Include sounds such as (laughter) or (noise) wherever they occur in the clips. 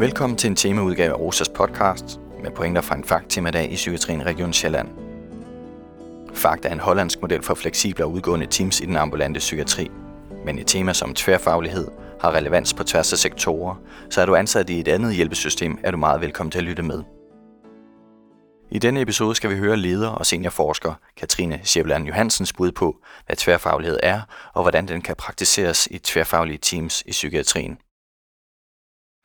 Velkommen til en temaudgave af Rosas podcast med pointer fra en fagt-temadag i Psykiatrien Region Sjælland. FAGT er en hollandsk model for fleksible og udgående teams i den ambulante psykiatri. Men et tema som tværfaglighed har relevans på tværs af sektorer, så er du ansat i et andet hjælpesystem, er du meget velkommen til at lytte med. I denne episode skal vi høre leder og seniorforsker Katrine Sjævland Johansens bud på, hvad tværfaglighed er, og hvordan den kan praktiseres i tværfaglige teams i psykiatrien.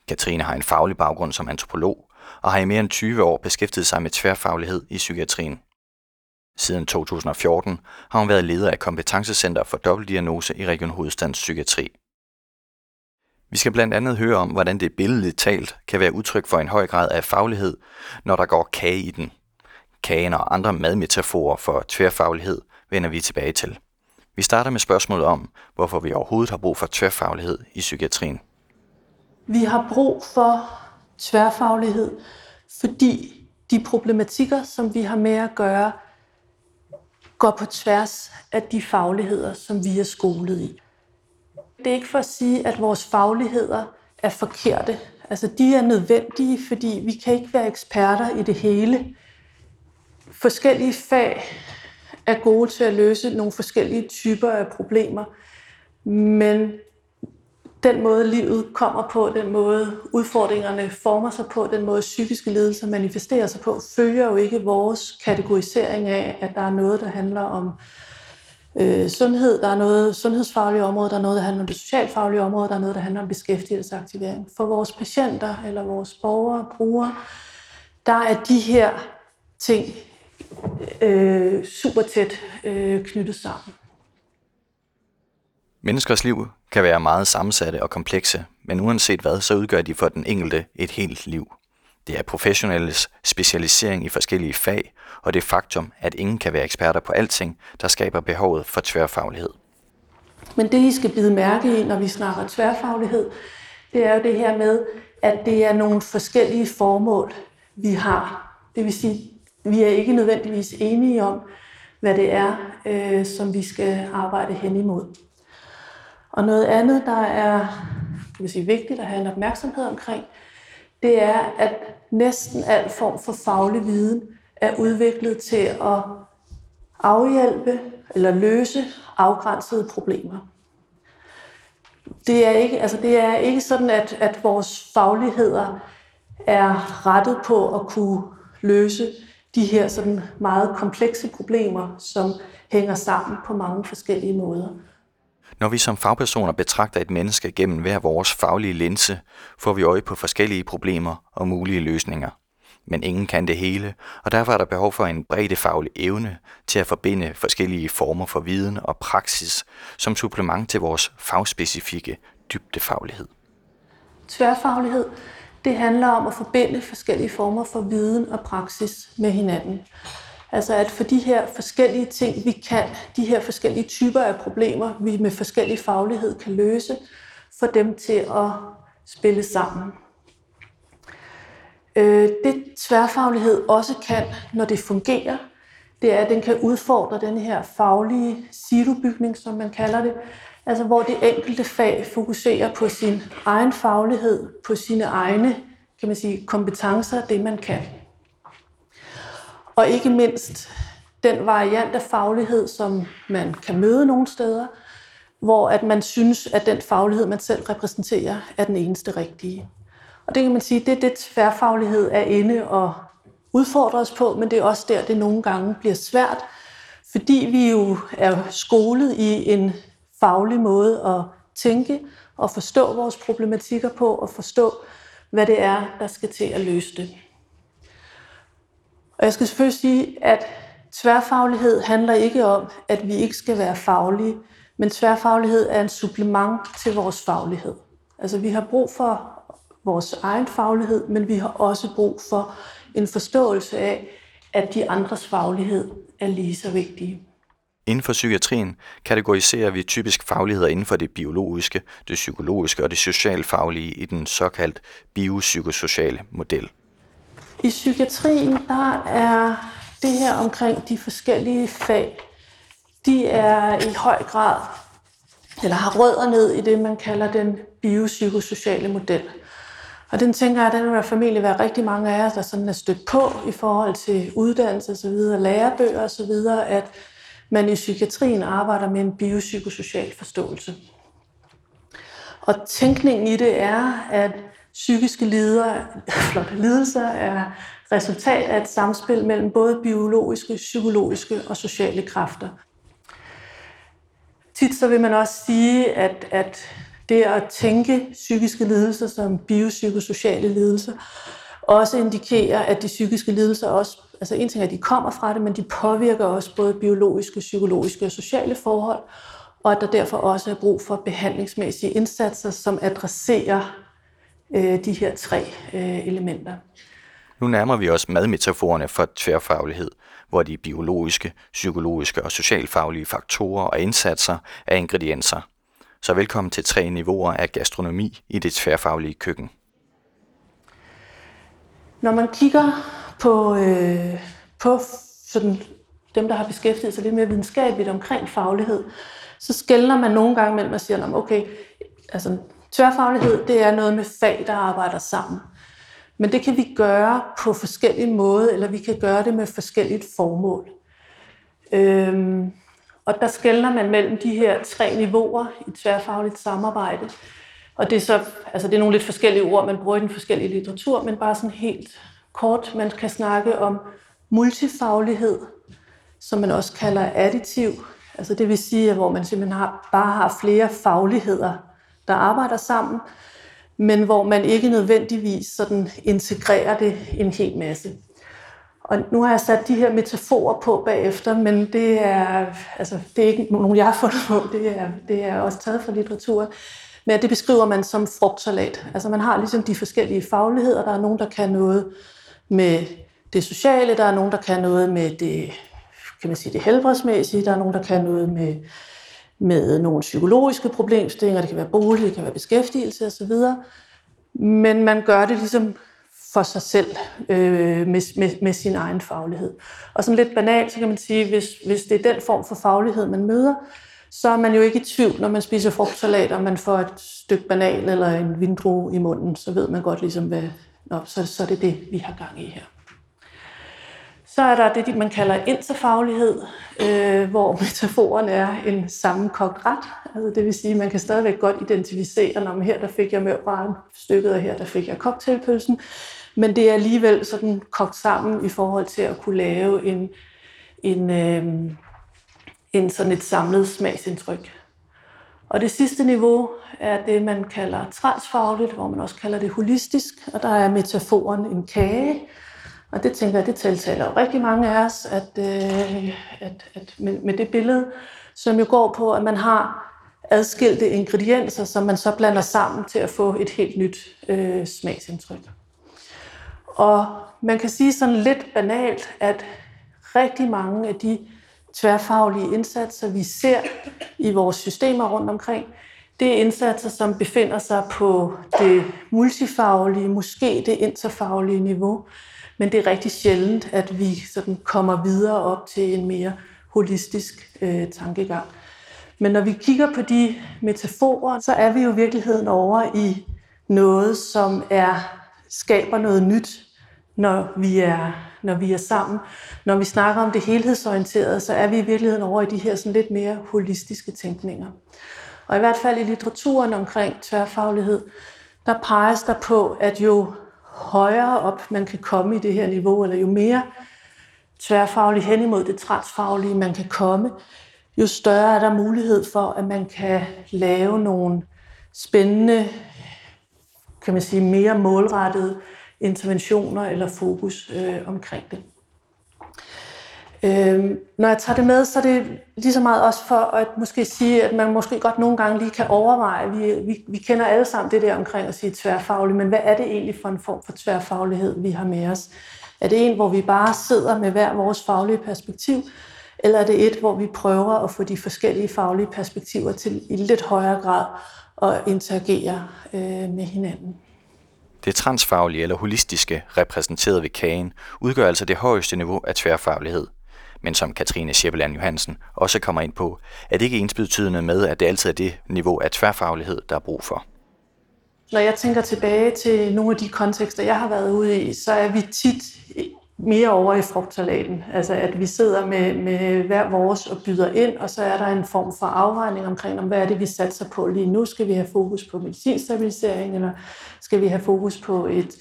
Katrine har en faglig baggrund som antropolog og har i mere end 20 år beskæftiget sig med tværfaglighed i psykiatrien. Siden 2014 har hun været leder af Kompetencecenter for dobbeltdiagnose i Region Hovedstadens Psykiatri. Vi skal blandt andet høre om, hvordan det billedligt talt kan være udtryk for en høj grad af faglighed, når der går kage i den. Kagen og andre madmetaforer for tværfaglighed vender vi tilbage til. Vi starter med spørgsmålet om, hvorfor vi overhovedet har brug for tværfaglighed i psykiatrien. Vi har brug for tværfaglighed, fordi de problematikker, som vi har med at gøre, går på tværs af de fagligheder, som vi er skolet i. Det er ikke for at sige, at vores fagligheder er forkerte. Altså, de er nødvendige, fordi vi kan ikke være eksperter i det hele. Forskellige fag er gode til at løse nogle forskellige typer af problemer, men den måde, livet kommer på, den måde, udfordringerne former sig på, den måde, psykiske lidelser manifesterer sig på, følger jo ikke vores kategorisering af, at der er noget, der handler om øh, sundhed, der er noget sundhedsfaglige område, der er noget, der handler om det socialfaglige område, der er noget, der handler om beskæftigelsesaktivering. For vores patienter eller vores borgere, brugere, der er de her ting øh, super tæt øh, knyttet sammen. Menneskers liv kan være meget sammensatte og komplekse, men uanset hvad, så udgør de for den enkelte et helt liv. Det er professionelles specialisering i forskellige fag, og det faktum, at ingen kan være eksperter på alting, der skaber behovet for tværfaglighed. Men det, I skal bide mærke i, når vi snakker tværfaglighed, det er jo det her med, at det er nogle forskellige formål, vi har. Det vil sige, vi er ikke nødvendigvis enige om, hvad det er, øh, som vi skal arbejde hen imod. Og noget andet, der er vil sige, vigtigt at have en opmærksomhed omkring, det er, at næsten al form for faglig viden er udviklet til at afhjælpe eller løse afgrænsede problemer. Det er ikke, altså det er ikke sådan, at, at vores fagligheder er rettet på at kunne løse de her sådan meget komplekse problemer, som hænger sammen på mange forskellige måder. Når vi som fagpersoner betragter et menneske gennem hver vores faglige linse, får vi øje på forskellige problemer og mulige løsninger. Men ingen kan det hele, og derfor er der behov for en faglig evne til at forbinde forskellige former for viden og praksis som supplement til vores fagspecifikke dybdefaglighed. Tværfaglighed, det handler om at forbinde forskellige former for viden og praksis med hinanden. Altså at for de her forskellige ting, vi kan, de her forskellige typer af problemer, vi med forskellig faglighed kan løse, for dem til at spille sammen. Øh, det tværfaglighed også kan, når det fungerer, det er, at den kan udfordre den her faglige silobygning, som man kalder det, altså hvor det enkelte fag fokuserer på sin egen faglighed, på sine egne kan man sige, kompetencer, det man kan. Og ikke mindst den variant af faglighed, som man kan møde nogle steder, hvor at man synes, at den faglighed, man selv repræsenterer, er den eneste rigtige. Og det kan man sige, det er det tværfaglighed er inde og udfordrer os på, men det er også der, det nogle gange bliver svært, fordi vi jo er skolet i en faglig måde at tænke og forstå vores problematikker på og forstå, hvad det er, der skal til at løse det. Og jeg skal selvfølgelig sige, at tværfaglighed handler ikke om, at vi ikke skal være faglige, men tværfaglighed er en supplement til vores faglighed. Altså vi har brug for vores egen faglighed, men vi har også brug for en forståelse af, at de andres faglighed er lige så vigtige. Inden for psykiatrien kategoriserer vi typisk fagligheder inden for det biologiske, det psykologiske og det socialfaglige i den såkaldt biopsykosociale model. I psykiatrien, der er det her omkring de forskellige fag, de er i høj grad, eller har rødder ned i det, man kalder den biopsykosociale model. Og den tænker jeg, at den vil formentlig være rigtig mange af os, der sådan er stødt på i forhold til uddannelse osv., lærebøger osv., at man i psykiatrien arbejder med en biopsykosocial forståelse. Og tænkningen i det er, at psykiske lider, flot, lidelser er resultat af et samspil mellem både biologiske, psykologiske og sociale kræfter. Tit så vil man også sige, at, at det at tænke psykiske lidelser som biopsykosociale lidelser, også indikerer, at de psykiske lidelser også, altså en ting er, at de kommer fra det, men de påvirker også både biologiske, psykologiske og sociale forhold, og at der derfor også er brug for behandlingsmæssige indsatser, som adresserer øh, de her tre øh, elementer. Nu nærmer vi os madmetaforerne for tværfaglighed, hvor de biologiske, psykologiske og socialfaglige faktorer og indsatser er ingredienser. Så velkommen til tre niveauer af gastronomi i det tværfaglige køkken. Når man kigger på, øh, på sådan dem, der har beskæftiget sig lidt mere videnskabeligt omkring faglighed, så skældner man nogle gange mellem og siger, okay, altså tværfaglighed, det er noget med fag, der arbejder sammen. Men det kan vi gøre på forskellige måder, eller vi kan gøre det med forskelligt formål. Øhm, og der skældner man mellem de her tre niveauer i tværfagligt samarbejde. Og det er så, altså det er nogle lidt forskellige ord, man bruger i den forskellige litteratur, men bare sådan helt kort, man kan snakke om multifaglighed, som man også kalder additiv. Altså det vil sige, at hvor man simpelthen har, bare har flere fagligheder, der arbejder sammen, men hvor man ikke nødvendigvis sådan integrerer det en hel masse. Og nu har jeg sat de her metaforer på bagefter, men det er, altså, det er ikke nogen, jeg har fundet på, det er, det er også taget fra litteratur. Men det beskriver man som frugtsalat. Altså man har ligesom de forskellige fagligheder. Der er nogen, der kan noget med det sociale, der er nogen, der kan noget med det, kan man sige, det helbredsmæssige, der er nogen, der kan noget med med nogle psykologiske problemstillinger, det kan være bolig, det kan være beskæftigelse osv. Men man gør det ligesom for sig selv øh, med, med, med sin egen faglighed. Og sådan lidt banalt, så kan man sige, hvis, hvis det er den form for faglighed, man møder, så er man jo ikke i tvivl, når man spiser frugtsalat, og man får et stykke banan eller en vindrue i munden, så ved man godt ligesom, hvad, nå, så, så er det det, vi har gang i her. Så er der det, man kalder interfaglighed, øh, hvor (laughs) metaforen er en sammenkogt ret. Altså det vil sige, at man kan stadigvæk godt identificere, når her der fik jeg mørbraren stykket, og her der fik jeg cocktailpølsen. Men det er alligevel sådan kogt sammen i forhold til at kunne lave en, en, øh, en sådan et samlet smagsindtryk. Og det sidste niveau er det, man kalder transfagligt, hvor man også kalder det holistisk, og der er metaforen en kage, og det tænker jeg, det tiltaler jo rigtig mange af os, at, øh, at, at med, med det billede, som jo går på, at man har adskilte ingredienser, som man så blander sammen til at få et helt nyt øh, smagsindtryk. Og man kan sige sådan lidt banalt, at rigtig mange af de tværfaglige indsatser, vi ser i vores systemer rundt omkring, det er indsatser, som befinder sig på det multifaglige, måske det interfaglige niveau, men det er rigtig sjældent, at vi sådan kommer videre op til en mere holistisk øh, tankegang. Men når vi kigger på de metaforer, så er vi jo i virkeligheden over i noget, som er skaber noget nyt, når vi er, når vi er sammen. Når vi snakker om det helhedsorienterede, så er vi i virkeligheden over i de her sådan lidt mere holistiske tænkninger. Og i hvert fald i litteraturen omkring tværfaglighed, der peges der på, at jo højere op man kan komme i det her niveau, eller jo mere tværfagligt hen imod det transfaglige man kan komme, jo større er der mulighed for, at man kan lave nogle spændende, kan man sige, mere målrettede interventioner eller fokus øh, omkring det. Øhm, når jeg tager det med, så er det lige så meget også for at måske sige, at man måske godt nogle gange lige kan overveje, vi, vi, vi kender alle sammen det der omkring at sige tværfaglig, men hvad er det egentlig for en form for tværfaglighed, vi har med os? Er det en, hvor vi bare sidder med hver vores faglige perspektiv, eller er det et, hvor vi prøver at få de forskellige faglige perspektiver til i lidt højere grad at interagere øh, med hinanden? Det transfaglige eller holistiske, repræsenteret ved kagen, udgør altså det højeste niveau af tværfaglighed – men som Katrine Scheppeland Johansen også kommer ind på, er det ikke ensbetydende med, at det altid er det niveau af tværfaglighed, der er brug for. når jeg tænker tilbage til nogle af de kontekster, jeg har været ude i, så er vi tit mere over i frugtsalaten. Altså at vi sidder med, med hver vores og byder ind, og så er der en form for afregning omkring, om hvad er det, vi satser på lige nu. Skal vi have fokus på medicinstabilisering, eller skal vi have fokus på et...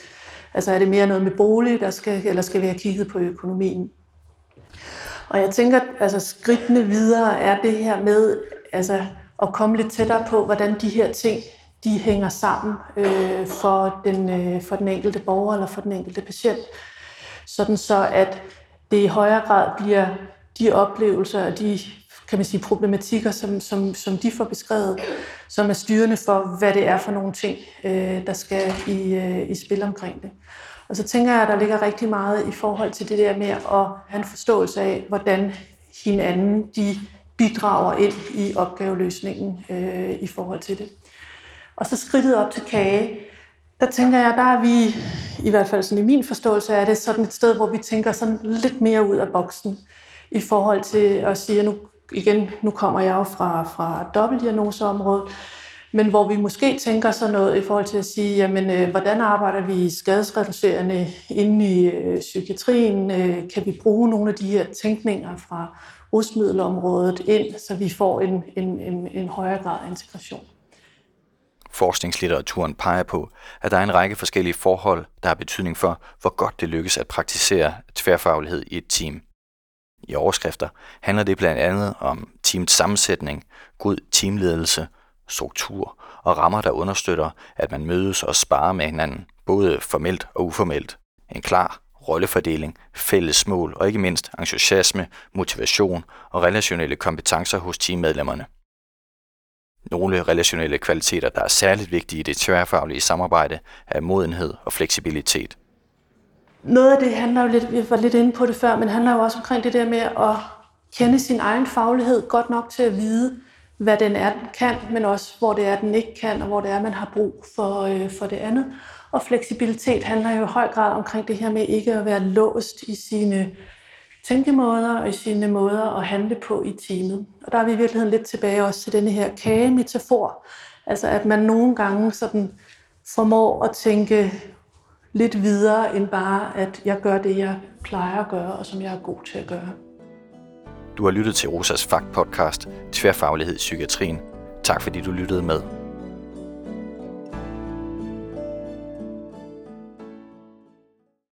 Altså er det mere noget med bolig, der skal, eller skal vi have kigget på økonomien? Og jeg tænker, altså skridtene videre er det her med altså, at komme lidt tættere på, hvordan de her ting de hænger sammen øh, for, den, øh, for den enkelte borger eller for den enkelte patient sådan så at det i højere grad bliver de oplevelser og de kan man sige, problematikker, som, som, som de får beskrevet, som er styrende for, hvad det er for nogle ting, øh, der skal i, øh, i spil omkring det. Og så tænker jeg, at der ligger rigtig meget i forhold til det der med at have en forståelse af, hvordan hinanden de bidrager ind i opgaveløsningen øh, i forhold til det. Og så skridtet op til kage, der tænker jeg, der er vi, i hvert fald sådan i min forståelse af det, sådan et sted, hvor vi tænker sådan lidt mere ud af boksen i forhold til at sige, at nu, igen, nu kommer jeg jo fra, fra dobbeltdiagnoseområdet, men hvor vi måske tænker sådan noget i forhold til at sige, jamen, øh, hvordan arbejder vi skadesreducerende inde i øh, psykiatrien? Øh, kan vi bruge nogle af de her tænkninger fra rusmiddelområdet ind, så vi får en, en, en, en højere grad af integration? Forskningslitteraturen peger på, at der er en række forskellige forhold, der har betydning for, hvor godt det lykkes at praktisere tværfaglighed i et team. I overskrifter handler det blandt andet om teamets sammensætning, god teamledelse, struktur og rammer, der understøtter, at man mødes og sparer med hinanden, både formelt og uformelt. En klar rollefordeling, fælles mål og ikke mindst entusiasme, motivation og relationelle kompetencer hos teammedlemmerne. Nogle relationelle kvaliteter, der er særligt vigtige i det tværfaglige samarbejde, er modenhed og fleksibilitet. Noget af det handler jo lidt, vi var lidt inde på det før, men handler jo også omkring det der med at kende sin egen faglighed godt nok til at vide, hvad den er, den kan, men også hvor det er, den ikke kan, og hvor det er, man har brug for, øh, for det andet. Og fleksibilitet handler jo i høj grad omkring det her med ikke at være låst i sine tænkemåder og i sine måder at handle på i teamet. Og der er vi i virkeligheden lidt tilbage også til denne her kage-metafor. Altså at man nogle gange sådan formår at tænke lidt videre end bare, at jeg gør det, jeg plejer at gøre, og som jeg er god til at gøre. Du har lyttet til Rosas Fakt podcast, Tværfaglighed i psykiatrien. Tak fordi du lyttede med.